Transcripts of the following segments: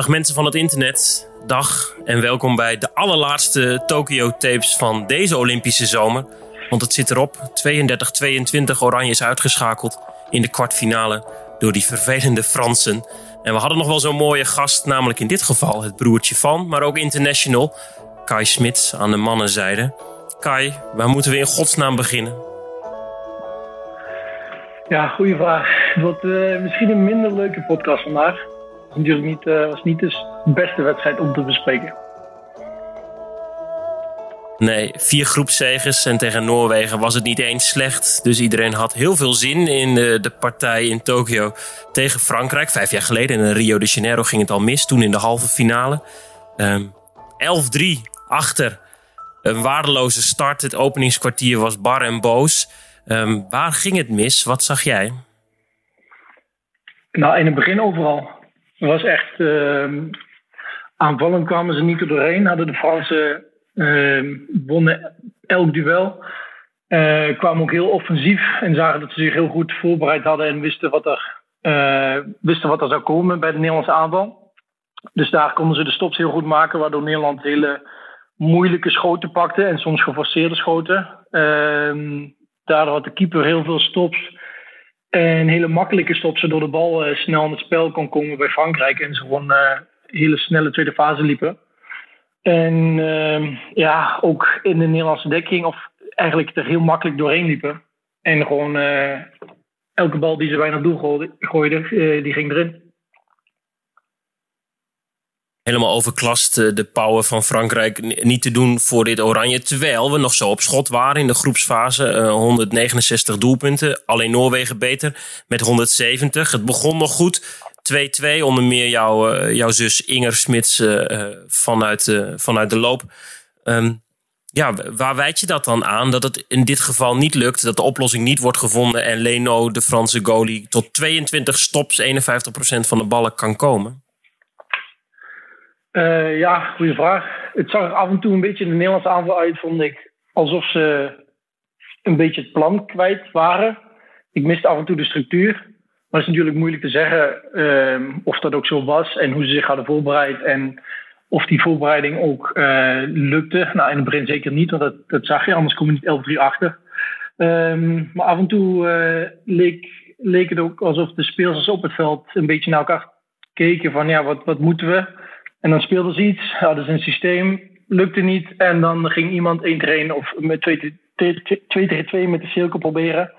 Dag mensen van het internet, dag en welkom bij de allerlaatste Tokyo Tapes van deze Olympische zomer. Want het zit erop, 32-22 Oranje is uitgeschakeld in de kwartfinale door die vervelende Fransen. En we hadden nog wel zo'n mooie gast, namelijk in dit geval het broertje van, maar ook international, Kai Smits aan de mannenzijde. Kai, waar moeten we in godsnaam beginnen? Ja, goede vraag. Het wordt uh, misschien een minder leuke podcast vandaag. Natuurlijk niet, uh, was niet de beste wedstrijd om te bespreken. Nee, vier groepszegers en tegen Noorwegen was het niet eens slecht. Dus iedereen had heel veel zin in de, de partij in Tokio tegen Frankrijk. Vijf jaar geleden in Rio de Janeiro ging het al mis, toen in de halve finale. Um, 11-3 achter. Een waardeloze start. Het openingskwartier was bar en boos. Um, waar ging het mis? Wat zag jij? Nou, in het begin overal. Was echt. Uh, aanvallend kwamen ze niet doorheen. Hadden de Fransen uh, wonnen elk duel. Uh, kwamen ook heel offensief en zagen dat ze zich heel goed voorbereid hadden en wisten wat er, uh, wisten wat er zou komen bij de Nederlandse aanval. Dus daar konden ze de stops heel goed maken, waardoor Nederland hele moeilijke schoten pakte en soms geforceerde schoten. Uh, daardoor had de keeper heel veel stops en hele makkelijke stops, waardoor de bal uh, snel in het spel kon komen bij Frankrijk en ze gewoon hele snelle tweede fase liepen. En uh, ja, ook in de Nederlandse dekking, of eigenlijk er heel makkelijk doorheen liepen. En gewoon uh, elke bal die ze bijna doel gooiden, die ging erin. Helemaal overklast de power van Frankrijk niet te doen voor dit oranje. Terwijl we nog zo op schot waren in de groepsfase. 169 doelpunten. Alleen Noorwegen beter met 170. Het begon nog goed. 2-2. Onder meer jouw, uh, jouw zus Inger Smits vanuit, vanuit de loop. Um, ja, waar wijd je dat dan aan? Dat het in dit geval niet lukt, dat de oplossing niet wordt gevonden en Leno, de Franse goalie, tot 22 stops, 51% van de ballen kan komen? Ja, goede vraag. Het zag er af en toe een beetje de Nederlandse aanval uit, vond ik. Alsof ze een beetje het plan kwijt waren. Ik miste af en toe de structuur. Maar het is natuurlijk moeilijk te zeggen uh, of dat ook zo was en hoe ze zich hadden voorbereid en of die voorbereiding ook uh, lukte. Nou, in het begin zeker niet, want dat, dat zag je, anders kom je niet 11-3 achter. Um, maar af en toe uh, leek, leek het ook alsof de spelers op het veld een beetje naar elkaar keken van ja, wat, wat moeten we? En dan speelden ze iets, hadden ze een systeem, lukte niet en dan ging iemand één trainen of met 2 tegen 2 met de cirkel proberen.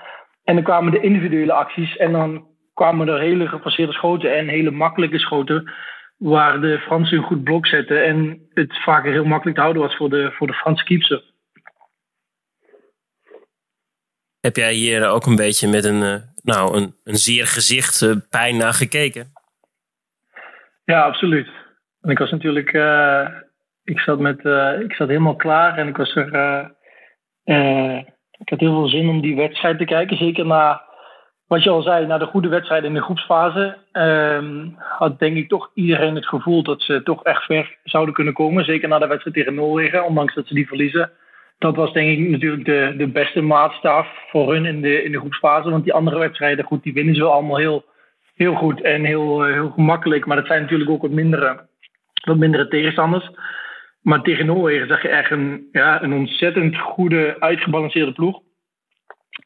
En dan kwamen de individuele acties en dan kwamen er hele gepasseerde schoten en hele makkelijke schoten. Waar de Fransen een goed blok zetten. En het vaker heel makkelijk te houden was voor de, voor de Franse keeper. Heb jij hier ook een beetje met een, uh, nou, een, een zeer gezicht uh, pijn naar gekeken? Ja, absoluut. En ik was natuurlijk. Uh, ik, zat met, ik zat helemaal klaar en ik was er. ik had heel veel zin om die wedstrijd te kijken. Zeker na wat je al zei, na de goede wedstrijd in de groepsfase um, had denk ik toch iedereen het gevoel dat ze toch echt ver zouden kunnen komen. Zeker na de wedstrijd tegen Noorwegen, ondanks dat ze die verliezen. Dat was denk ik natuurlijk de, de beste maatstaf voor hun in de, in de groepsfase. Want die andere wedstrijden, goed, die winnen ze wel allemaal heel, heel goed en heel, heel gemakkelijk. Maar dat zijn natuurlijk ook wat mindere, wat mindere tegenstanders. Maar tegen Noorwegen zag je echt een, ja, een ontzettend goede, uitgebalanceerde ploeg.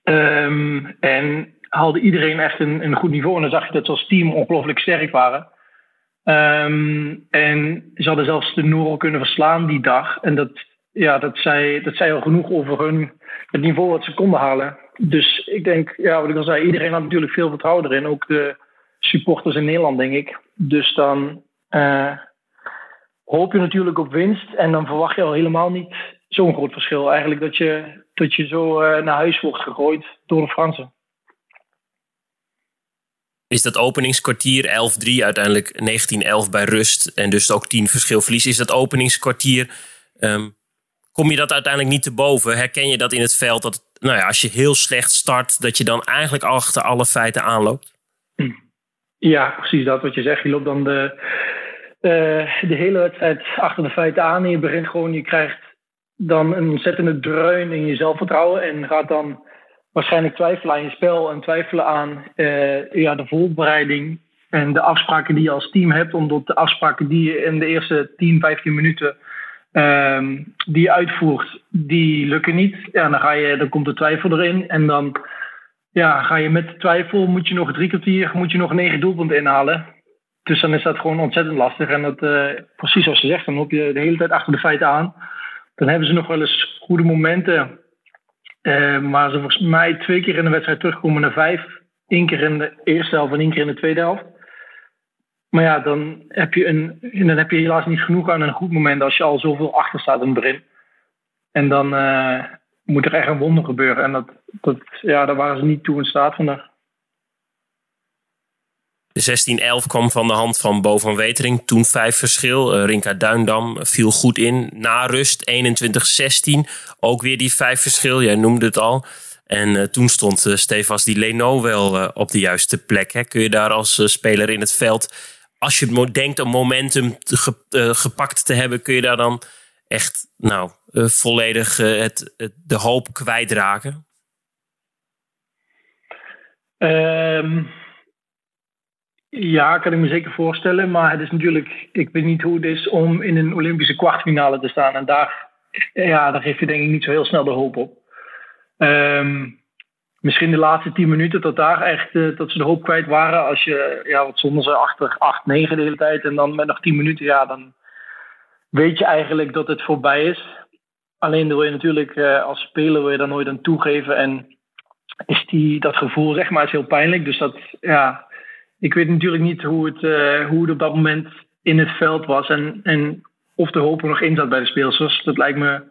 Um, en haalde iedereen echt een, een goed niveau. En dan zag je dat ze als team ongelooflijk sterk waren. Um, en ze hadden zelfs de Noorl kunnen verslaan die dag. En dat, ja, dat, zei, dat zei al genoeg over hun, het niveau wat ze konden halen. Dus ik denk, ja, wat ik al zei, iedereen had natuurlijk veel vertrouwen erin. Ook de supporters in Nederland, denk ik. Dus dan uh, hoop je natuurlijk op winst. En dan verwacht je al helemaal niet zo'n groot verschil. Eigenlijk dat je, dat je zo uh, naar huis wordt gegooid door de Fransen is dat openingskwartier 11-3 uiteindelijk 19-11 bij rust en dus ook 10 verschil verlies. Is dat openingskwartier, um, kom je dat uiteindelijk niet te boven? Herken je dat in het veld dat nou ja, als je heel slecht start, dat je dan eigenlijk achter alle feiten aanloopt? Ja, precies dat wat je zegt. Je loopt dan de, de hele wedstrijd achter de feiten aan en je begint gewoon, je krijgt dan een ontzettende dreun in je zelfvertrouwen en gaat dan waarschijnlijk twijfelen aan je spel en twijfelen aan uh, ja, de voorbereiding En de afspraken die je als team hebt, omdat de afspraken die je in de eerste 10, 15 minuten ehm, die uitvoert, die lukken niet. Ja, dan, ga je, dan komt de twijfel erin. En dan ja, ga je met twijfel, moet je nog drie kwartier, moet je nog negen doelpunten inhalen. Dus dan is dat gewoon ontzettend lastig. En dat, uh, precies zoals je zegt, dan loop je de hele tijd achter de feiten aan. Dan hebben ze nog wel eens goede momenten. Uh, maar ze volgens mij twee keer in de wedstrijd terugkomen naar vijf. Eén keer in de eerste helft en één keer in de tweede helft. Maar ja, dan heb, je een, dan heb je helaas niet genoeg aan een goed moment als je al zoveel achter staat in het begin. En dan uh, moet er echt een wonder gebeuren. En dat, dat, ja, daar waren ze niet toe in staat vandaag. De 16-11 kwam van de hand van Bo van Wetering. Toen vijf verschil. Uh, Rinka Duindam viel goed in. Na rust 21-16. Ook weer die vijf verschil. Jij noemde het al. En uh, toen stond uh, Stefas die Leno wel op de juiste plek. Hè? Kun je daar als speler in het veld, als je denkt om momentum gepakt te hebben, kun je daar dan echt nou, volledig het, de hoop kwijtraken? Um ja, kan ik me zeker voorstellen. Maar het is natuurlijk, ik weet niet hoe het is om in een Olympische kwartfinale te staan. En daar, ja, daar geef je denk ik niet zo heel snel de hoop op. Um, misschien de laatste tien minuten tot daar echt uh, dat ze de hoop kwijt waren. Als je, ja, wat zonder ze achter 8, 9 de hele tijd. En dan met nog tien minuten, ja, dan weet je eigenlijk dat het voorbij is. Alleen wil je natuurlijk uh, als speler wil je daar nooit aan toegeven. En is die, dat gevoel, zeg maar, is heel pijnlijk. Dus dat, ja, ik weet natuurlijk niet hoe het, uh, hoe het op dat moment in het veld was. En, en of de hoop er nog in zat bij de speelsters. Dat lijkt me,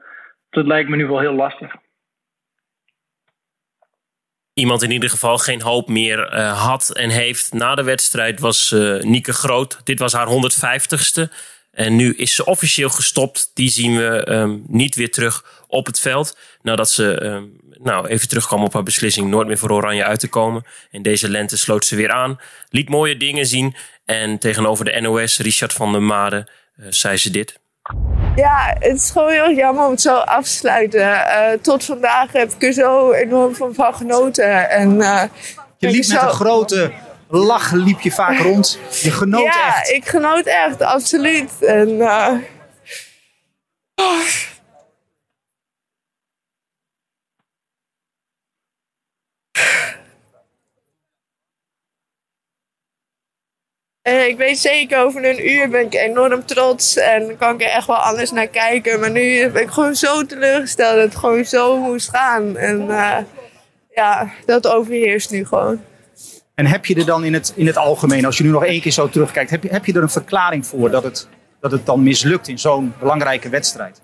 dat lijkt me nu wel heel lastig. Iemand in ieder geval geen hoop meer uh, had en heeft na de wedstrijd was uh, Nieke Groot. Dit was haar 150ste. En nu is ze officieel gestopt. Die zien we um, niet weer terug op het veld. Nadat ze um, nou, even terugkwam op haar beslissing nooit meer voor Oranje uit te komen. En deze lente sloot ze weer aan. Liet mooie dingen zien. En tegenover de NOS, Richard van der Made, uh, zei ze dit. Ja, het is gewoon heel jammer om het zo af te sluiten. Uh, tot vandaag heb ik er zo enorm van, van genoten. En, uh, je liep met zo... een grote lach liep je vaak rond. Je genoot ja, echt. Ja, ik genoot echt, absoluut. En, uh... oh. ik weet zeker, over een uur ben ik enorm trots en kan ik er echt wel anders naar kijken. Maar nu ben ik gewoon zo teleurgesteld dat het gewoon zo moest gaan. En uh, ja, dat overheerst nu gewoon. En heb je er dan in het, in het algemeen, als je nu nog één keer zo terugkijkt, heb je, heb je er een verklaring voor dat het, dat het dan mislukt in zo'n belangrijke wedstrijd?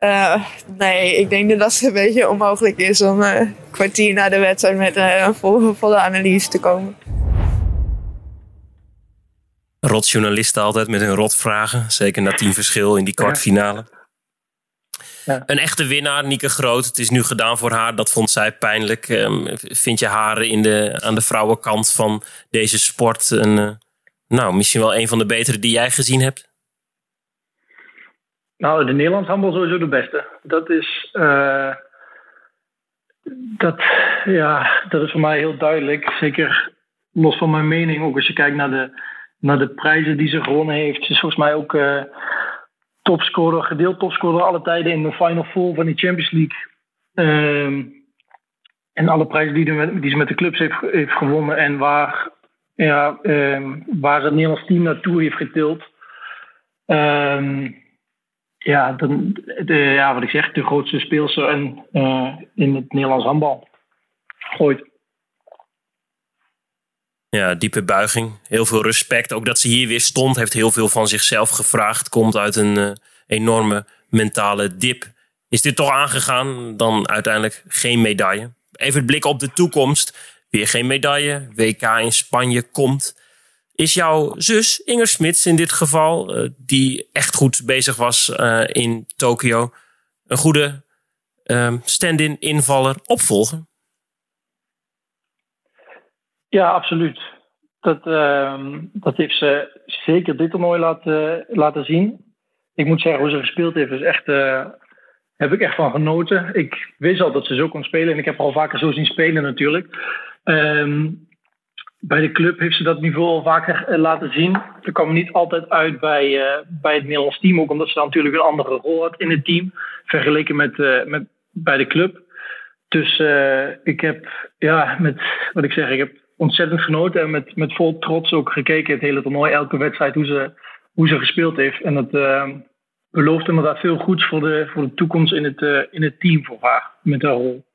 Uh, nee, ik denk dat het een beetje onmogelijk is om uh, een kwartier na de wedstrijd met uh, een volle, volle analyse te komen. Rotjournalisten altijd met hun rotvragen. Zeker na tien verschil in die kwartfinale. Ja. Een echte winnaar, Nieke Groot. Het is nu gedaan voor haar. Dat vond zij pijnlijk. Um, vind je haar in de, aan de vrouwenkant van deze sport een, uh, nou, misschien wel een van de betere die jij gezien hebt? Nou, de Nederlands handbal sowieso de beste. Dat is, uh, dat, ja, dat is voor mij heel duidelijk. Zeker los van mijn mening. Ook als je kijkt naar de, naar de prijzen die ze gewonnen heeft. Ze is volgens mij ook... Uh, topscorer, gedeeld topscorer alle tijden in de Final Four van de Champions League. Um, en alle prijzen die, die, ze met de clubs heeft, heeft gewonnen en waar, ja, um, waar ze het Nederlands team naartoe heeft getild. Um, ja, de, ja, wat ik zeg, de grootste speelster en, uh, in het Nederlands handbal. Gooit. Ja, diepe buiging. Heel veel respect. Ook dat ze hier weer stond, heeft heel veel van zichzelf gevraagd. Komt uit een uh, enorme mentale dip. Is dit toch aangegaan? Dan uiteindelijk geen medaille. Even het blik op de toekomst. Weer geen medaille. WK in Spanje komt. Is jouw zus, Inger Smits in dit geval, uh, die echt goed bezig was uh, in Tokio, een goede stand-in invaller opvolgen? Ja, absoluut. Dat, uh, dat heeft ze zeker dit toernooi laten, laten zien. Ik moet zeggen, hoe ze gespeeld heeft, is echt, uh, heb ik echt van genoten. Ik wist al dat ze zo kon spelen en ik heb haar al vaker zo zien spelen natuurlijk. Um, bij de club heeft ze dat niveau al vaker laten zien. Dat kwam niet altijd uit bij, bij het Nederlands team. Ook omdat ze dan natuurlijk een andere rol had in het team. Vergeleken met, met bij de club. Dus ik heb, ja, met wat ik zeg, ik heb ontzettend genoten. En met, met vol trots ook gekeken het hele toernooi. Elke wedstrijd hoe ze, hoe ze gespeeld heeft. En dat belooft inderdaad veel goeds voor de, voor de toekomst in het, uh, in het team voor haar, met haar rol.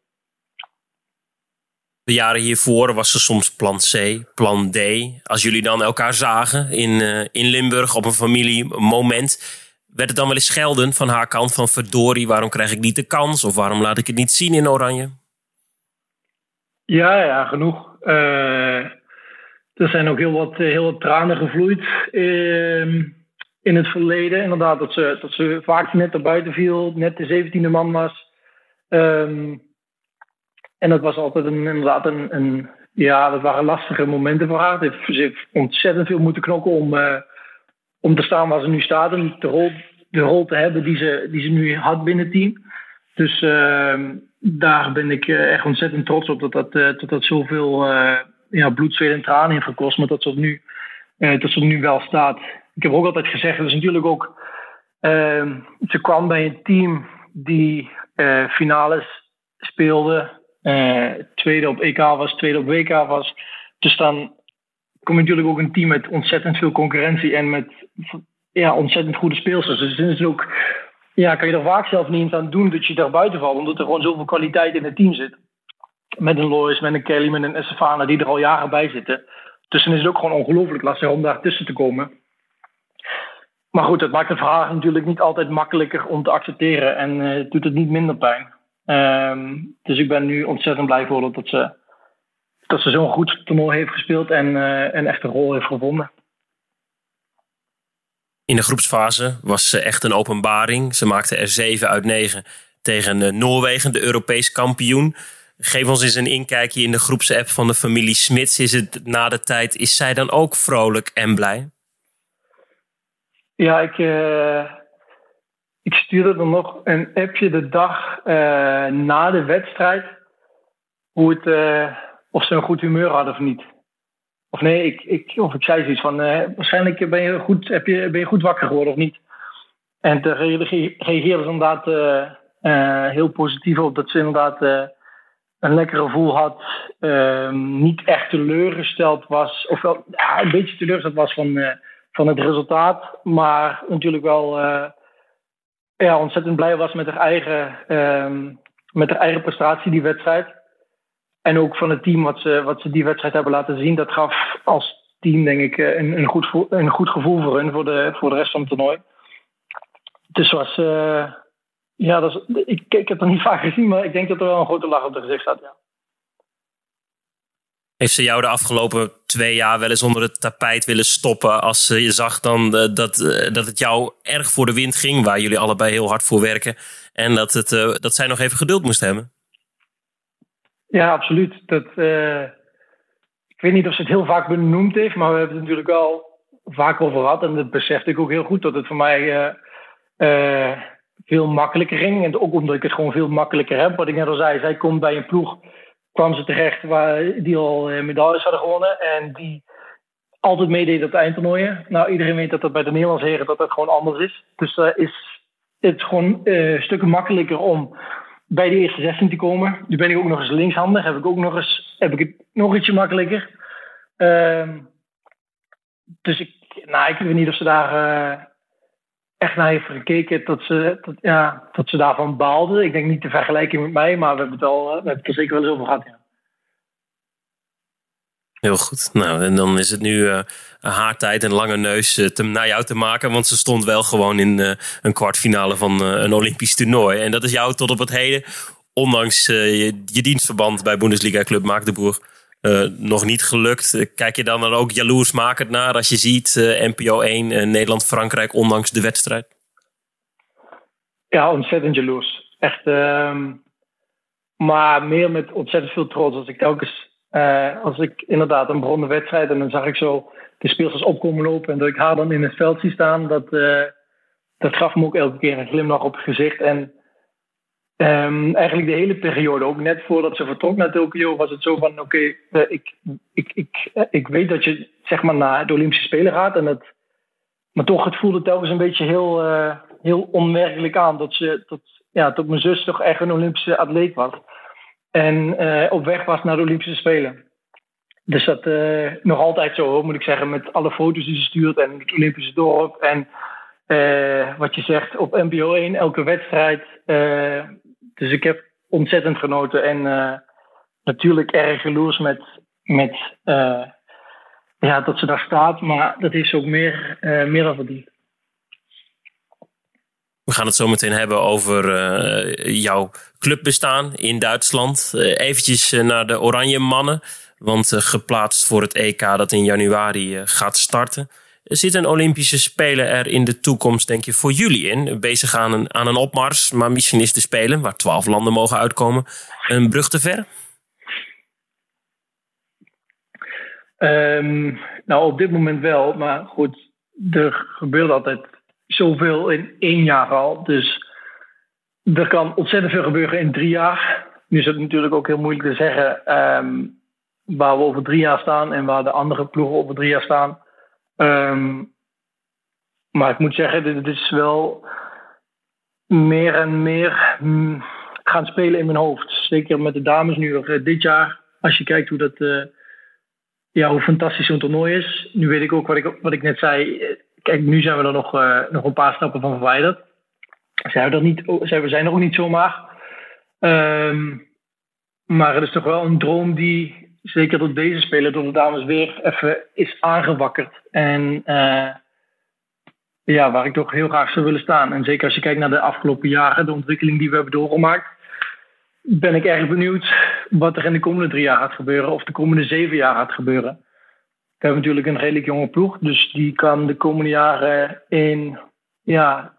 De jaren hiervoor was er soms plan C, plan D. Als jullie dan elkaar zagen in, uh, in Limburg op een familiemoment, werd het dan wel eens schelden van haar kant van verdorie, waarom krijg ik niet de kans of waarom laat ik het niet zien in Oranje? Ja, ja, genoeg. Uh, er zijn ook heel wat, heel wat tranen gevloeid. Uh, in het verleden. Inderdaad, dat ze, dat ze vaak net buiten viel, net de zeventiende man was. Um, en dat was altijd een, inderdaad een, een, ja, dat waren lastige momenten voor haar. Ze heeft ontzettend veel moeten knokken om, uh, om te staan waar ze nu staat en de rol, de rol te hebben die ze, die ze nu had binnen het team. Dus uh, daar ben ik eh, echt ontzettend trots op dat dat, uh, dat, zoveel uh, ja, bloed, zweet en tranen heeft gekost. Maar dat ze, nu, dat ze nu wel staat ik heb ook altijd gezegd, dat is natuurlijk ook. Uh, ze kwam bij een team die finales speelde. Tweede op EK was, tweede op WK was. Dus dan kom je natuurlijk ook een team met ontzettend veel concurrentie en met ja, ontzettend goede speelsters. Dus het is ook, ja, kan je er vaak zelf niet eens aan doen dat je daar buiten valt, omdat er gewoon zoveel kwaliteit in het team zit. Met een Lois, met een Kelly, met een Estefana die er al jaren bij zitten. Dus dan is het ook gewoon ongelooflijk lastig om daar tussen te komen. Maar goed, het maakt de vraag natuurlijk niet altijd makkelijker om te accepteren en uh, doet het niet minder pijn. Um, dus ik ben nu ontzettend blij voor dat ze, dat ze zo'n goed toernooi heeft gespeeld en uh, een echte rol heeft gevonden. In de groepsfase was ze echt een openbaring. Ze maakte er 7 uit 9 tegen uh, Noorwegen, de Europees kampioen. Geef ons eens een inkijkje in de groepsapp van de familie Smits. Is het na de tijd, is zij dan ook vrolijk en blij? Ja, ik, uh, ik stuurde er nog een appje de dag uh, na de wedstrijd. Hoe het, of ze een goed humeur hadden of niet. Of nee, ik, ik, of ik zei zoiets van: waarschijnlijk ben je, goed, heb je, ben je goed wakker geworden of niet. En toen reageerde inderdaad heel positief op dat ze inderdaad een lekker gevoel had. Ehm, niet echt teleurgesteld was. Of wel een beetje teleurgesteld was van van het resultaat. Maar natuurlijk wel ja, ontzettend blij was met haar, eigen, um, met haar eigen prestatie, die wedstrijd. En ook van het team wat ze, wat ze die wedstrijd hebben laten zien. Dat gaf als team, denk ik, eh, een, een, goed, een goed gevoel voor hun voor de, voor de rest van het toernooi. Dus was. Uh, ja, dat ik, ik heb het niet vaak gezien, maar ik denk dat er wel een grote lach op de gezicht staat. Ja. Heeft ze jou de afgelopen twee jaar wel eens onder het tapijt willen stoppen als je zag dan uh, dat, dat het jou erg voor de wind ging, waar jullie allebei heel hard voor werken en dat, het, dat zij nog even geduld moest hebben? Ja, absoluut. Dat, ik weet niet of ze het heel vaak benoemd heeft, maar we hebben het natuurlijk wel vaak over gehad en dat besefte ik ook heel goed dat het voor mij veel makkelijker ging. En ook omdat ik het gewoon veel makkelijker heb. Wat ik net al zei, zij komt bij een ploeg kwam ze terecht waar die al eh, medailles hadden gewonnen. En die altijd meedeed op de eindtoernooien. Nou, iedereen weet dat dat bij de Nederlandse heren dat dat gewoon anders is. Dus is het gewoon uh, stukken makkelijker om bij de eerste 16 te komen. Nu ben ik ook nog eens linkshandig. Heb ik ook nog eens heb ik het nog ietsje makkelijker. Uh, dus ik, nou, ik weet niet of ze daar echt naar heeft gekeken dat ze, ja, dat ze daarvan baalde. Ik denk niet de vergelijking met mij, maar we hebben het, al, we hebben het er zeker wel eens over gehad. Heel goed. Nou, en dan is het nu uh, haar tijd en lange neus uh, te, naar jou te maken. Want ze stond wel gewoon in uh, een kwartfinale van een Olympisch toernooi. En dat is jou tot op het heden, ondanks je, je, dienstverband bij Bundesliga Club Maakdeboer, uh, nog niet gelukt. Kijk je dan, dan ook jaloersmakend naar als je ziet NPO 1 uh, Nederland-Frankrijk ondanks de wedstrijd? Ja, ontzettend jaloers. Echt. Uh, maar meer met ontzettend veel trots. Als ik telkens, als ik inderdaad een begonnen wedstrijd en dan zag ik zo de speelsters opkomen lopen en dat ik haar dan in het veld zie staan, dat, dat gaf me ook elke keer een glimlach op het gezicht. En Ehm, eigenlijk de hele periode, ook net voordat ze vertrok naar Tokio, was het zo van: oké, eh, ik, ik, ik, eh, ik weet dat je zeg maar naar de Olympische Spelen gaat. En het, maar toch, het voelde telkens een beetje heel, heel onwerkelijk aan dat, ze, dat, ja, dat mijn zus toch echt een Olympische atleet was. En op weg was naar de Olympische Spelen. Dus dat nog altijd zo, moet ik zeggen, met alle foto's die ze stuurt en het Olympische dorp. En wat je zegt op NPO 1, elke wedstrijd dus ik heb ontzettend genoten en natuurlijk erg jaloers met, met ja, dat ze daar staat. Maar dat is ook meer, meer dan verdiend. We gaan het zo meteen hebben over jouw clubbestaan in Duitsland. eventjes naar de Oranje Mannen. Want geplaatst voor het EK dat in januari gaat starten. Zit een Olympische Spelen er in de toekomst, denk je, voor jullie in? Bezig aan een, aan een opmars, maar misschien is de Spelen, waar twaalf landen mogen uitkomen, een brug te ver? Um, nou, op dit moment wel. Maar goed, er gebeurt altijd zoveel in één jaar al. Dus er kan ontzettend veel gebeuren in drie jaar. Nu is het natuurlijk ook heel moeilijk te zeggen um, waar we over drie jaar staan en waar de andere ploegen over drie jaar staan. Um, maar ik moet zeggen, dit, is wel meer en meer mm, gaan spelen in mijn hoofd. Zeker met de dames nu eh, dit jaar. Als je kijkt hoe dat. Uh, ja, hoe fantastisch zo'n toernooi is. Nu weet ik ook wat ik, wat ik net zei. Kijk, nu zijn we er nog, uh, nog een paar stappen van verwijderd. Zijn we, niet, zijn we zijn er niet zomaar. Um, maar het is toch wel een droom die zeker door deze speler, door de dames weer even is aangewakkerd. En uh, ja, waar ik toch heel graag zou willen staan. En zeker als je kijkt naar de afgelopen jaren, de ontwikkeling die we hebben doorgemaakt, ben ik erg benieuwd wat er in de komende drie jaar gaat gebeuren, of de komende zeven jaar gaat gebeuren. We hebben natuurlijk een redelijk jonge ploeg, dus die kan de komende jaren in, ja,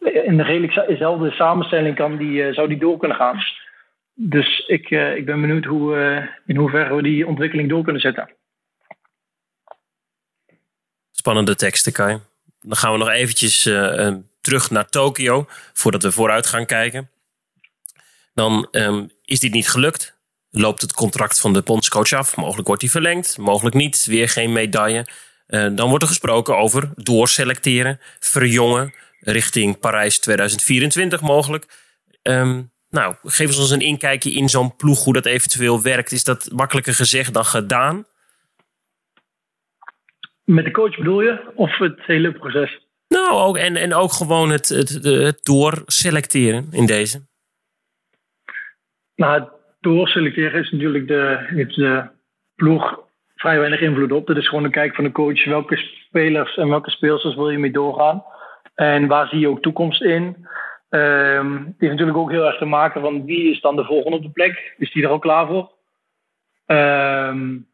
in de redelijk dezelfde samenstelling kan die, uh, zou die door kunnen gaan. Dus ik, uh, ik ben benieuwd hoe, uh, in hoeverre we die ontwikkeling door kunnen zetten. Spannende teksten, Kai. Dan gaan we nog eventjes terug naar Tokio, voordat we vooruit gaan kijken. Dan um, is dit niet gelukt. Loopt het contract van de bondscoach af. Mogelijk wordt hij verlengd, mogelijk niet. Weer geen medaille. dan wordt er gesproken over doorselecteren, verjongen, richting Parijs 2024 mogelijk. Um, nou, geef ons een inkijkje in zo'n ploeg, hoe dat eventueel werkt. Is dat makkelijker gezegd dan gedaan? Met de coach bedoel je? Of het hele proces? Nou, ook, en, en ook gewoon het, het, het doorselecteren in deze. Nou, doorselecteren is natuurlijk de, de ploeg vrij weinig invloed op. Dat is gewoon een kijk van de coach. Welke spelers en welke speelsters wil je mee doorgaan? En waar zie je ook toekomst in? Um, het heeft natuurlijk ook heel erg te maken van wie is dan de volgende op de plek? Is die er al klaar voor? Um,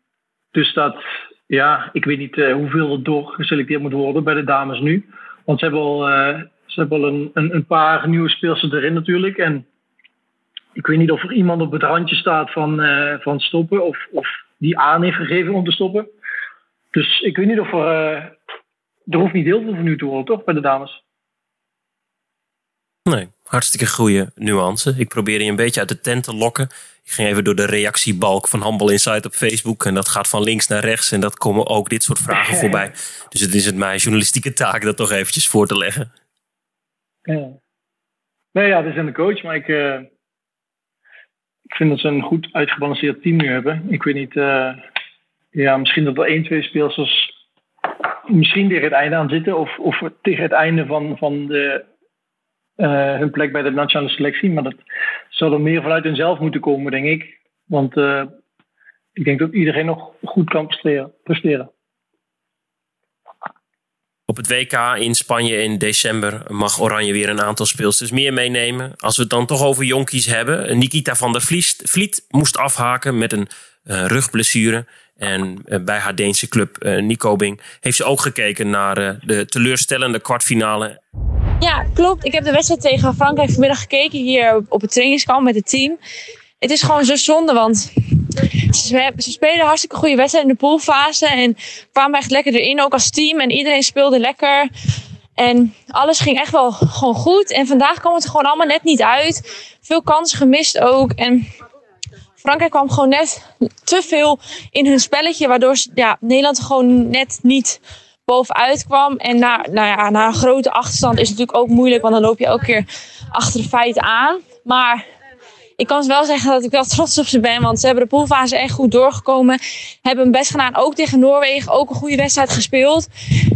dus dat, ja, ik weet niet uh, hoeveel er doorgeselecteerd moet worden bij de dames nu. Want ze hebben al, uh, ze hebben al een, een, een, paar nieuwe speelsters erin natuurlijk. En ik weet niet of er iemand op het randje staat van, uh, van stoppen of, of die aan heeft gegeven om te stoppen. Dus ik weet niet of er. er hoeft niet heel veel vernieuwd te worden, toch, bij de dames? Nee, hartstikke goede nuance. Ik probeer je een beetje uit de tent te lokken. Ik ging even door de reactiebalk van Humble Insight op Facebook. En dat gaat van links naar rechts. En dat komen ook dit soort vragen voorbij. Dus het is het mijn journalistieke taak dat toch eventjes voor te leggen. Ja. Nee, ja, dat is aan de coach. Maar ik, uh, ik vind dat ze een goed uitgebalanceerd team nu hebben. Ik weet niet, uh, ja, misschien dat er één, twee speelsters misschien tegen het einde aan zitten. Of, of tegen het einde van, van de uh, hun plek bij de nationale selectie. Maar dat zal er meer vanuit hunzelf moeten komen, denk ik. Want uh, ik denk dat iedereen nog goed kan presteren. presteren. Het WK in Spanje in december mag Oranje weer een aantal speelsters meer meenemen. Als we het dan toch over jonkies hebben. Nikita van der Vliet, moest afhaken met een uh, rugblessure. En bij haar Deense club uh, Nikobing heeft ze ook gekeken naar de teleurstellende kwartfinale. Ja, klopt. Ik heb de wedstrijd tegen Frankrijk vanmiddag gekeken hier op het trainingskamp met het team. Het is gewoon zo zonde, want ze, spelen hartstikke goede wedstrijd in de poolfase. En kwamen echt lekker erin, ook als team. En iedereen speelde lekker. En alles ging echt wel gewoon goed. En vandaag kwam het gewoon allemaal net niet uit. Veel kansen gemist ook. En Frankrijk kwam gewoon net te veel in hun spelletje. Waardoor ja, Nederland er gewoon net niet bovenuit kwam. En na, nou ja, na een grote achterstand is het natuurlijk ook moeilijk. Want dan loop je elke keer achter de feiten aan. Maar ik kan wel zeggen dat ik wel trots op ze ben. Want ze hebben de poolfase echt goed doorgekomen. Hebben hun best gedaan. Ook tegen Noorwegen. Ook een goede wedstrijd gespeeld.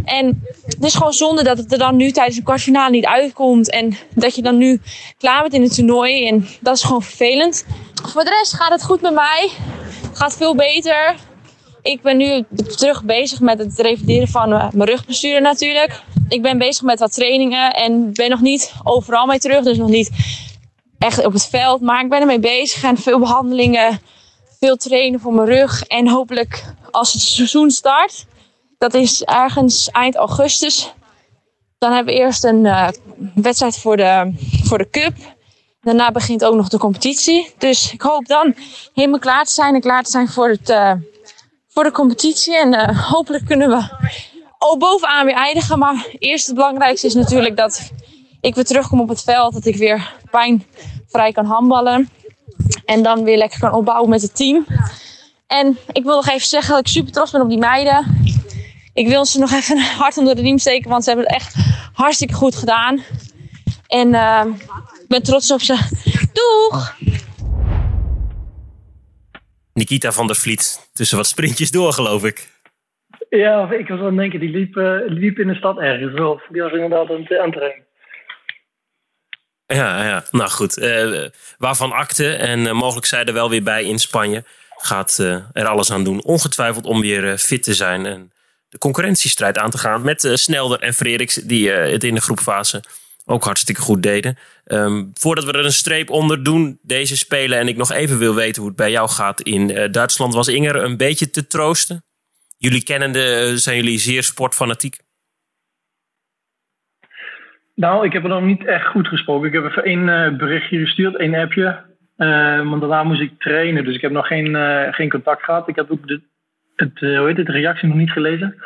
En het is gewoon zonde dat het er dan nu tijdens een kwartfinale niet uitkomt. En dat je dan nu klaar bent in het toernooi. En dat is gewoon vervelend. Voor de rest gaat het goed met mij. Gaat veel beter. Ik ben nu terug bezig met het revideren van mijn rugbestuur natuurlijk. Ik ben bezig met wat trainingen en ben nog niet overal mee terug. Dus nog niet echt op het veld. Maar ik ben ermee bezig en veel behandelingen, veel trainen voor mijn rug. En hopelijk als het seizoen start, dat is ergens eind augustus. Dan hebben we eerst een uh, wedstrijd voor de, voor de cup. Daarna begint ook nog de competitie. Dus ik hoop dan helemaal klaar te zijn en klaar te zijn voor, het, uh, voor de competitie. En uh, hopelijk kunnen we al bovenaan weer eindigen. Maar eerst het belangrijkste is natuurlijk dat ik weer terugkom op het veld. Dat ik weer pijnvrij kan handballen. En dan weer lekker kan opbouwen met het team. En ik wil nog even zeggen dat ik super trots ben op die meiden. Ik wil ze nog even hard onder de riem steken, want ze hebben het echt hartstikke goed gedaan. En uh, ik ben trots op ze. Doeg! Nikita van der Vliet, tussen wat sprintjes door, geloof ik. Ja, ik was aan het denken, die liep, uh, liep in de stad ergens. Of die was inderdaad aan het, aan het. Ja, ja, nou goed. Uh, waarvan akte en uh, mogelijk zij er wel weer bij in Spanje. Gaat uh, er alles aan doen, ongetwijfeld om weer fit te zijn en de concurrentiestrijd aan te gaan met Snelder en Frederiks, die het in de groepfase ook hartstikke goed deden. Um, voordat we er een streep onder doen, deze spelen, en ik nog even wil weten hoe het bij jou gaat in Duitsland, was Inger een beetje te troosten? Jullie kennende zijn jullie zeer sportfanatiek? Nou, ik heb er nog niet echt goed gesproken. Ik heb even één uh, berichtje gestuurd, één appje. Uh, want daarna moest ik trainen, dus ik heb nog geen, uh, geen contact gehad. Ik heb ook de, het, hoe heet het, de reactie nog niet gelezen.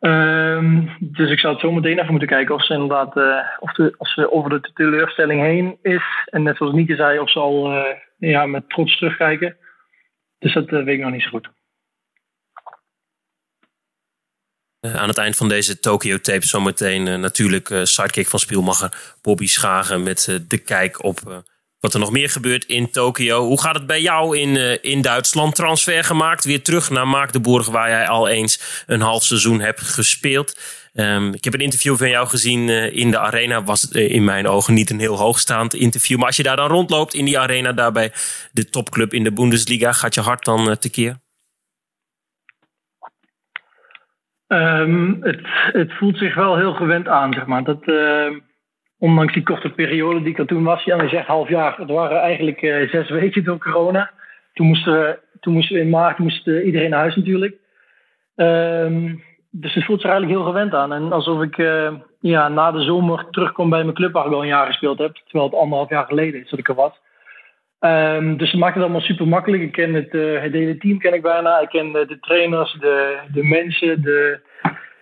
Um, dus ik zou het zo meteen even moeten kijken of ze inderdaad of, de, ze over de teleurstelling heen is. En net zoals Nieke zei, of ze al ja, met trots terugkijken. Dus dat weet ik nog niet zo goed. Uh, aan het eind van deze Tokyo tape zometeen uh, natuurlijk uh, sidekick van Spielmacher Bobby Schagen met de kijk op wat er nog meer gebeurt in Tokio. Hoe gaat het bij jou in, in Duitsland? Transfer gemaakt, weer terug naar Maagdenburg waar jij al eens een half seizoen hebt gespeeld. Um, ik heb een interview van jou gezien in de arena. Was in mijn ogen niet een heel hoogstaand interview. Maar als je daar dan rondloopt in die arena, daar bij de topclub in de Bundesliga, gaat je hart dan tekeer? Um, het, het, voelt zich wel heel gewend aan, zeg maar. Dat, uh, ondanks die korte periode die ik er toen was, ja, je zegt half jaar, het waren eigenlijk uh, zes weken door corona. Toen moesten we, toen moesten we in maart moest iedereen naar huis natuurlijk. Um, dus het voelt zich eigenlijk heel gewend aan. En alsof ik uh, ja, na de zomer terugkom bij mijn club waar ik al een jaar gespeeld heb. Terwijl het anderhalf jaar geleden is dat ik er was. Um, dus ze maken het allemaal super makkelijk. Ik ken het, uh, hele team ken ik bijna. Ik ken de, trainers, de, de mensen, de,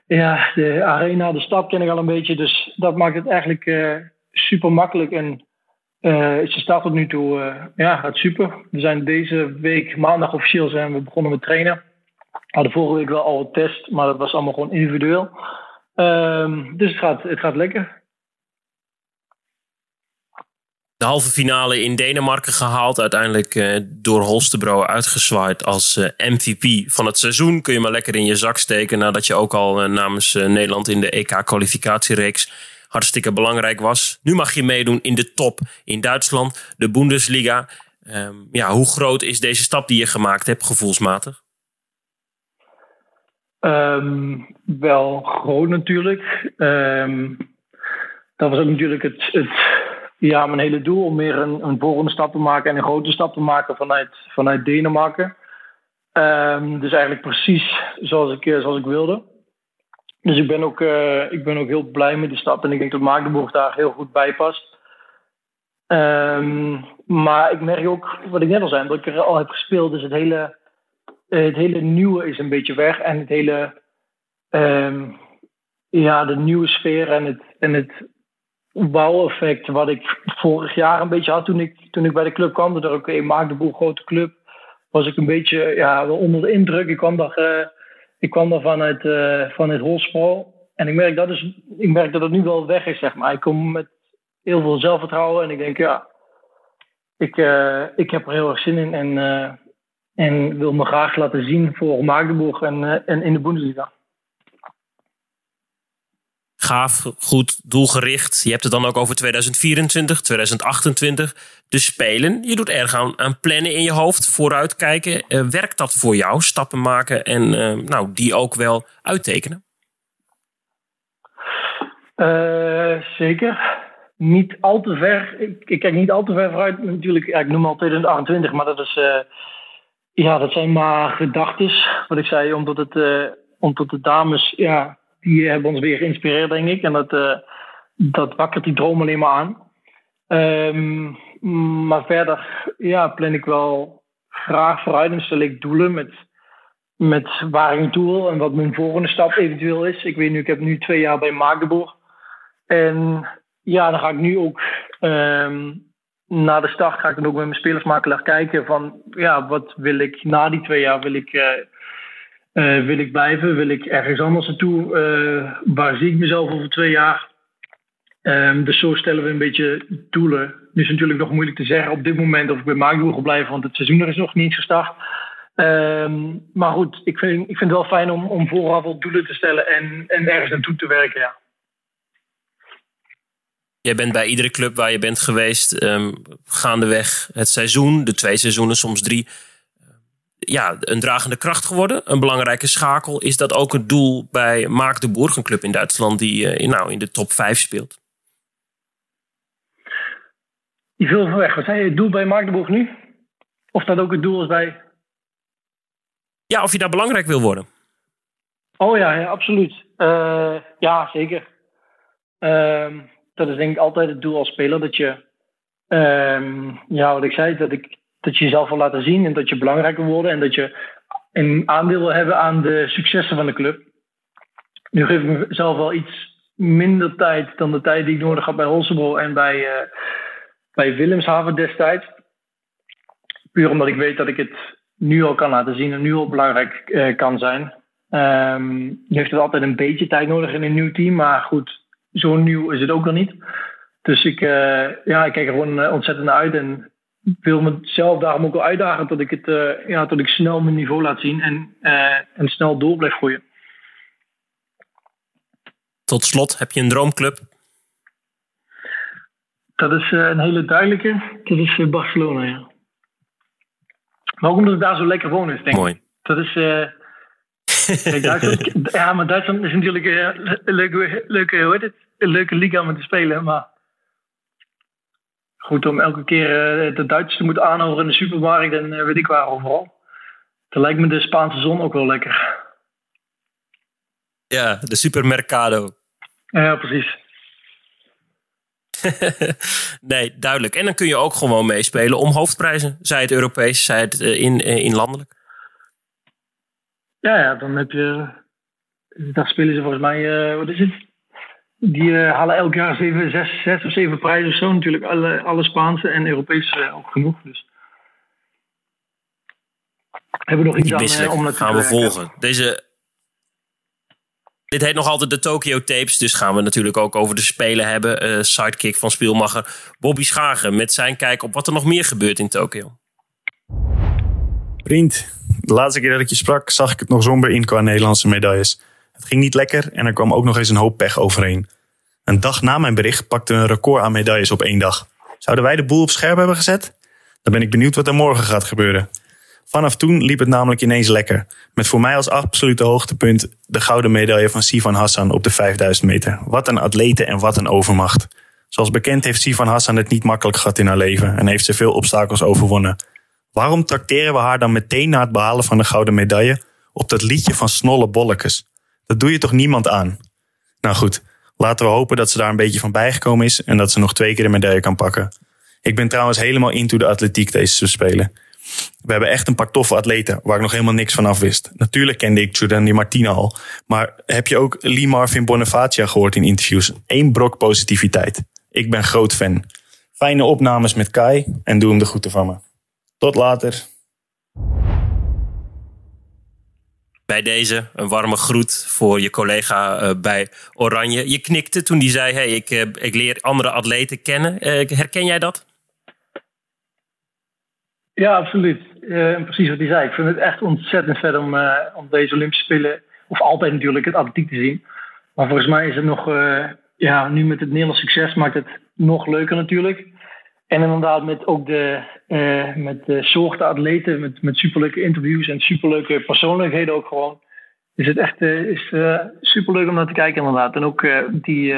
ja, de arena, de stad ken ik al een beetje. Dus dat maakt het eigenlijk uh, super makkelijk. En uh, ze staat tot nu toe, ja, gaat super. We zijn deze week maandag officieel zijn we begonnen met trainen. We hadden vorige week wel al een test, maar dat was allemaal gewoon individueel. Um, dus het gaat, het gaat lekker. Halve finale in Denemarken gehaald. Uiteindelijk uh, door Holstebro uitgezwaaid als uh, MVP van het seizoen. Kun je maar lekker in je zak steken nadat je ook al uh, namens Nederland in de EK-kwalificatiereeks hartstikke belangrijk was. Nu mag je meedoen in de top in Duitsland, de Bundesliga. Um, ja, hoe groot is deze stap die je gemaakt hebt, gevoelsmatig? Um, wel groot natuurlijk. Um, dat was ook natuurlijk het, het ja, mijn hele doel om meer een, een volgende stap te maken en een grote stap te maken vanuit, vanuit Denemarken. Um, dus eigenlijk precies zoals ik, eh, zoals ik wilde. Dus ik ben, ook, uh, ik ben ook heel blij met die stap en ik denk dat Magdeburg daar heel goed bij past. Um, maar ik merk ook, wat ik net al zei, dat ik er al heb gespeeld, dus het hele, het hele nieuwe is een beetje weg en het hele um, ja, de nieuwe sfeer en het, en het wow-effect wat ik vorig jaar een beetje had toen ik, toen ik bij de club kwam. Dat oké, maak de boel grote club. Was ik een beetje ja, onder de indruk. Ik kwam daar, uh, ik kwam daar vanuit, uh, vanuit. En ik merk, dat is, ik merk dat het nu wel weg is, zeg maar. Ik kom met heel veel zelfvertrouwen en ik denk, ja, ik, uh, ik heb er heel erg zin in. En, en wil me graag laten zien voor Magdeburg en, en in de Bundesliga gaaf, goed, doelgericht. Je hebt het dan ook over 2024, 2028. De Spelen. Je doet erg aan, aan plannen in je hoofd, vooruitkijken. Uh, werkt dat voor jou? Stappen maken en uh, nou, die ook wel uittekenen? Uh, zeker. Niet al te ver. Ik, ik, kijk niet al te ver vooruit. Natuurlijk, ik noem al 2028, maar dat is. ja, dat zijn maar gedachten. Wat ik zei, omdat het. omdat de dames. Ja, die hebben ons weer geïnspireerd, denk ik. En dat, uh, dat wakkert die droom alleen maar aan. Um, maar verder ja, plan ik wel graag vooruit en stel ik doelen met, met waar ik naartoe wil en wat mijn volgende stap eventueel is. Ik weet nu, ik heb nu twee jaar bij Magdeburg. En ja, dan ga ik nu ook um, na de start ga ik dan ook met mijn spelersmakelaar kijken van ja, wat wil ik na die twee jaar wil ik uh, uh, wil ik blijven? Wil ik ergens anders naartoe? Uh, waar zie ik mezelf over twee jaar? Um, dus zo stellen we een beetje doelen. Nu is natuurlijk nog moeilijk te zeggen op dit moment of ik bij Magdeburg wil blijven, want het seizoen er is nog niet gestart. Um, maar goed, ik vind, ik vind het wel fijn om, om vooraf al doelen te stellen en, en ergens naartoe te werken, ja. Jij bent bij iedere club waar je bent geweest, um, gaandeweg het seizoen, de twee seizoenen, soms drie, ja, een dragende kracht geworden. Een belangrijke schakel. Is dat ook het doel bij Maak de Boer, een club in Duitsland die uh, in, nou, in de top 5 speelt? Je viel van weg. Wat zei je, het doel bij Magdeburg nu? Of dat ook het doel is bij... Ja, of je daar belangrijk wil worden. Oh ja, ja absoluut. Uh, ja, zeker. Uh, dat is denk ik altijd het doel als speler. Dat je, ehm, ja, wat ik zei, dat ik dat je jezelf wil laten zien en dat je belangrijk wil worden en dat je een aandeel wil hebben aan de successen van de club. Nu geef ik mezelf wel iets minder tijd dan de tijd die ik nodig had bij Holstebro en bij, uh, bij Willemshaven destijds. Puur omdat ik weet dat ik het nu al kan laten zien en nu al belangrijk uh, kan zijn. Um, je heeft het altijd een beetje tijd nodig in een nieuw team, maar goed, zo nieuw is het ook nog niet. Dus ik, uh, ja, ik kijk er gewoon ontzettend naar uit en wil mezelf daarom ook wel uitdagen dat ik, het, uh, ja, dat ik snel mijn niveau laat zien en, uh, en snel door blijf groeien. Tot slot, heb je een droomclub? Dat is uh, een hele duidelijke. Dat is Barcelona, ja. Maar ook omdat ik daar zo lekker woon is, denk ik. Mooi. Dat is... Kijk, Duitsland, ja, maar Duitsland is natuurlijk een leuke, leuke, hoe heet het? een leuke liga om te spelen, maar goed om elke keer uh, de Duitsers te moeten aanhouden in de supermarkt en uh, weet ik waar overal. Dan lijkt me de Spaanse zon ook wel lekker. Ja, de supermercado. Ja, precies. nee, duidelijk. En dan kun je ook gewoon meespelen om hoofdprijzen. Zij het Europees, zij het uh, in, in landelijk. Ja, ja, dan heb je... Daar spelen ze volgens mij... wat is het? Die uh, halen elk jaar zeven, zes, zes of zeven prijzen of zo. Natuurlijk alle, alle Spaanse en Europese uh, ook genoeg. Dus. Hebben we nog iets aan uh, om dat gaan we volgen. Deze, dit heet nog altijd de Tokyo Tapes. Dus gaan we natuurlijk ook over de Spelen hebben. sidekick van Spielmacher Bobby Schagen. Met zijn kijk op wat er nog meer gebeurt in Tokio. Vriend, de laatste keer dat ik je sprak zag ik het nog somber in qua Nederlandse medailles. Het ging niet lekker en er kwam ook nog eens een hoop pech overheen. Een dag na mijn bericht pakte een record aan medailles op één dag. Zouden wij de boel op scherp hebben gezet? Dan ben ik benieuwd wat er morgen gaat gebeuren. Vanaf toen liep het namelijk ineens lekker. Met voor mij als absolute hoogtepunt de gouden medaille van Sivan Hassan op de 5000 meter. Wat een atlete en wat een overmacht. Zoals bekend heeft Sivan Hassan het niet makkelijk gehad in haar leven en heeft ze veel obstakels overwonnen. Waarom tracteren we haar dan meteen na het behalen van de gouden medaille op dat liedje van Snolle Bollekes? Dat doe je toch niemand aan? Nou goed, laten we hopen dat ze daar een beetje van bijgekomen is en dat ze nog twee keer de medaille kan pakken. Ik ben trouwens helemaal into de atletiek deze spelen. We hebben echt een paar toffe atleten waar ik nog helemaal niks van af wist. Natuurlijk kende ik Giordani Martina al. Maar heb je ook Lee Marvin Bonifacia gehoord in interviews? Eén brok positiviteit. Ik ben groot fan. Fijne opnames met Kai en doe hem de groeten van me. Tot later. Bij deze een warme groet voor je collega uh, bij Oranje. Je knikte toen die zei: hey, ik, uh, ik leer andere atleten kennen. Uh, herken jij dat? Ja, absoluut. precies wat hij zei. Ik vind het echt ontzettend vet om, om deze Olympische Spelen, of altijd natuurlijk, het atletiek te zien. Maar volgens mij is het nog, ja, nu met het Nederlands succes maakt het nog leuker natuurlijk. En inderdaad met ook de, uh, met de soorten atleten, met, met superleuke interviews en superleuke persoonlijkheden ook gewoon. Is het echt uh, is, uh, superleuk om naar te kijken inderdaad. En ook die,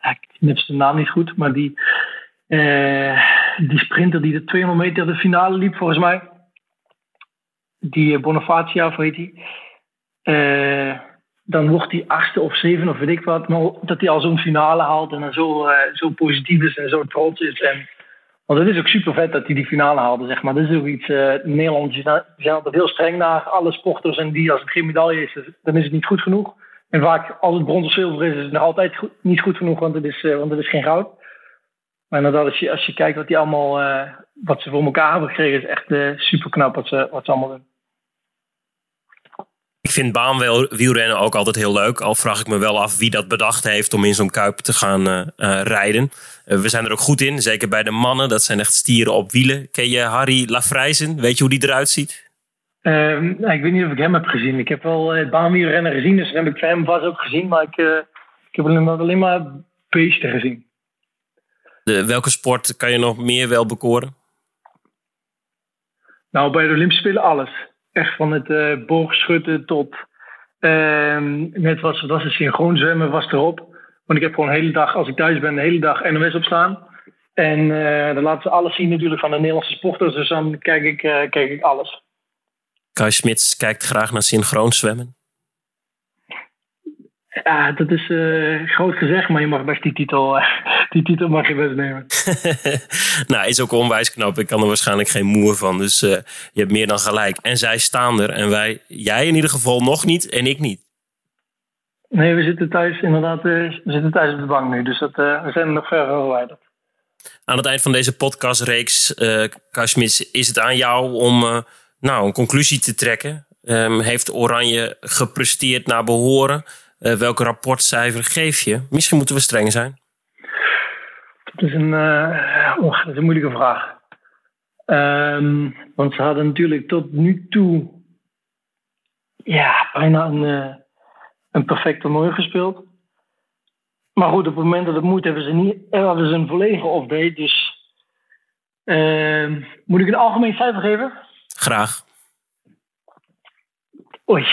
ik heb zijn naam niet goed, maar die, die sprinter die de 200 meter de finale liep volgens mij. Die Bonifacia, of heet hij. dan wordt hij achtste of zeven of weet ik wat. Maar dat hij al zo'n finale haalt en dan zo, zo positief is en zo trots is. En, want het is ook super vet dat hij die finale haalde, zeg maar. Dat is ook iets, uh, zijn altijd heel streng naar alle sporters. En die, als het geen medaille is, dan is het niet goed genoeg. En vaak, als het brons of zilver is, is het nog altijd niet goed genoeg, want het is, uh, want het is geen goud. Maar inderdaad, als je, als je kijkt wat, die allemaal, uh, wat ze voor elkaar hebben gekregen, is echt super knap wat ze, wat ze allemaal doen. Ik vind baanwielrennen ook altijd heel leuk. Al vraag ik me wel af wie dat bedacht heeft om in zo'n kuip te gaan uh, uh, rijden. Uh, we zijn er ook goed in, zeker bij de mannen. Dat zijn echt stieren op wielen. Ken je Harry Lafrijzen? Weet je hoe die eruit ziet? Ehm, nou, ik weet niet of ik hem heb gezien. Ik heb wel het baanwielrennen gezien, dus dan heb ik hem vast ook gezien. Maar ik, ik heb alleen maar, alleen maar beesten gezien. De, welke sport kan je nog meer wel bekoren? Nou, bij de Olympische Spelen alles echt van het uh, boogschutten tot uh, net was, was het synchroon zwemmen was erop. Want ik heb gewoon de hele dag, als ik thuis ben, de hele dag NOS op staan. En uh, dan laten ze alles zien natuurlijk van de Nederlandse sporters. Dus dan kijk ik, uh, kijk ik alles. Kai Smits kijkt graag naar synchroon zwemmen. Ja, dat is uh, groot gezegd, maar je mag best die titel, uh, die titel mag je best nemen. nou, is ook onwijs knap. Ik kan er waarschijnlijk geen moer van. Dus uh, je hebt meer dan gelijk. En zij staan er en wij, jij in ieder geval nog niet en ik niet. Nee, we zitten thuis inderdaad, we zitten thuis op de bank nu. Dus dat, we zijn er nog ver verwijderd. Aan het eind van deze podcastreeks, uh, is het aan jou om nou, een conclusie te trekken. Um, heeft Oranje gepresteerd naar behoren? Uh, welk rapportcijfer geef je? Misschien moeten we streng zijn. Dat is een, uh, oh, dat is een moeilijke vraag. Um, want ze hadden natuurlijk tot nu toe ja, bijna een, uh, een perfect toernooi gespeeld. Maar goed, op het moment dat het moet, hebben ze, niet, hebben ze een volledige off-day. Dus uh, moet ik een algemeen cijfer geven? Graag. Oei.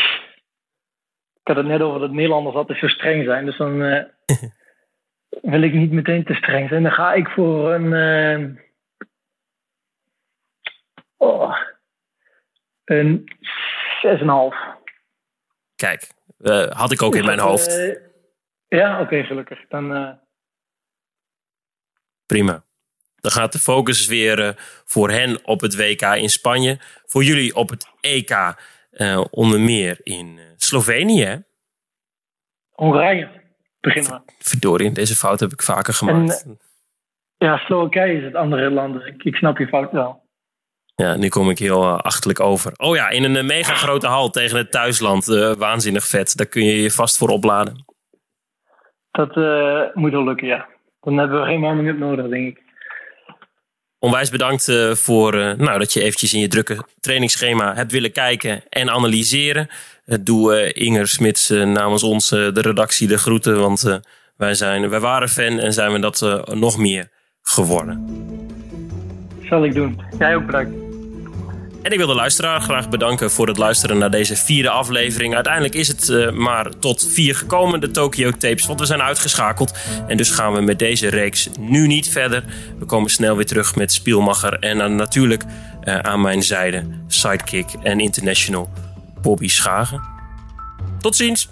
Ik had het net over dat Nederlanders altijd zo streng zijn. Dus dan uh, wil ik niet meteen te streng zijn. Dan ga ik voor een. Uh, oh, een 6,5. Kijk, uh, had ik ook dus in mijn dat, hoofd. ja, oké, okay, gelukkig. Dan, Prima. Dan gaat de focus weer voor hen op het WK in Spanje. Voor jullie op het EK uh, onder meer in Slovenië. Hongarije beginnen we. Verdorie, deze fout heb ik vaker gemaakt. En, ja, Slowakije is het andere land, dus ik, ik snap je fout wel. Ja, nu kom ik heel uh, achterlijk over. Oh ja, in een mega grote hal tegen het thuisland. Uh, waanzinnig vet. Daar kun je je vast voor opladen. Dat uh, moet wel lukken, ja. Dan hebben we geen warming-up nodig, denk ik. Onwijs bedankt uh, voor uh, nou, dat je eventjes in je drukke trainingsschema hebt willen kijken en analyseren. Uh, doe Inger Smits namens ons, de redactie, de groeten. Want wij, zijn, wij waren fan en zijn we dat nog meer geworden. Zal ik doen. Jij ook bedankt. En ik wil de luisteraar graag bedanken voor het luisteren naar deze vierde aflevering. Uiteindelijk is het uh, maar tot vier gekomen, de Tokyo Tapes, want we zijn uitgeschakeld. En dus gaan we met deze reeks nu niet verder. We komen snel weer terug met Spielmacher en dan natuurlijk uh, aan mijn zijde sidekick en international Bobby Schagen. Tot ziens!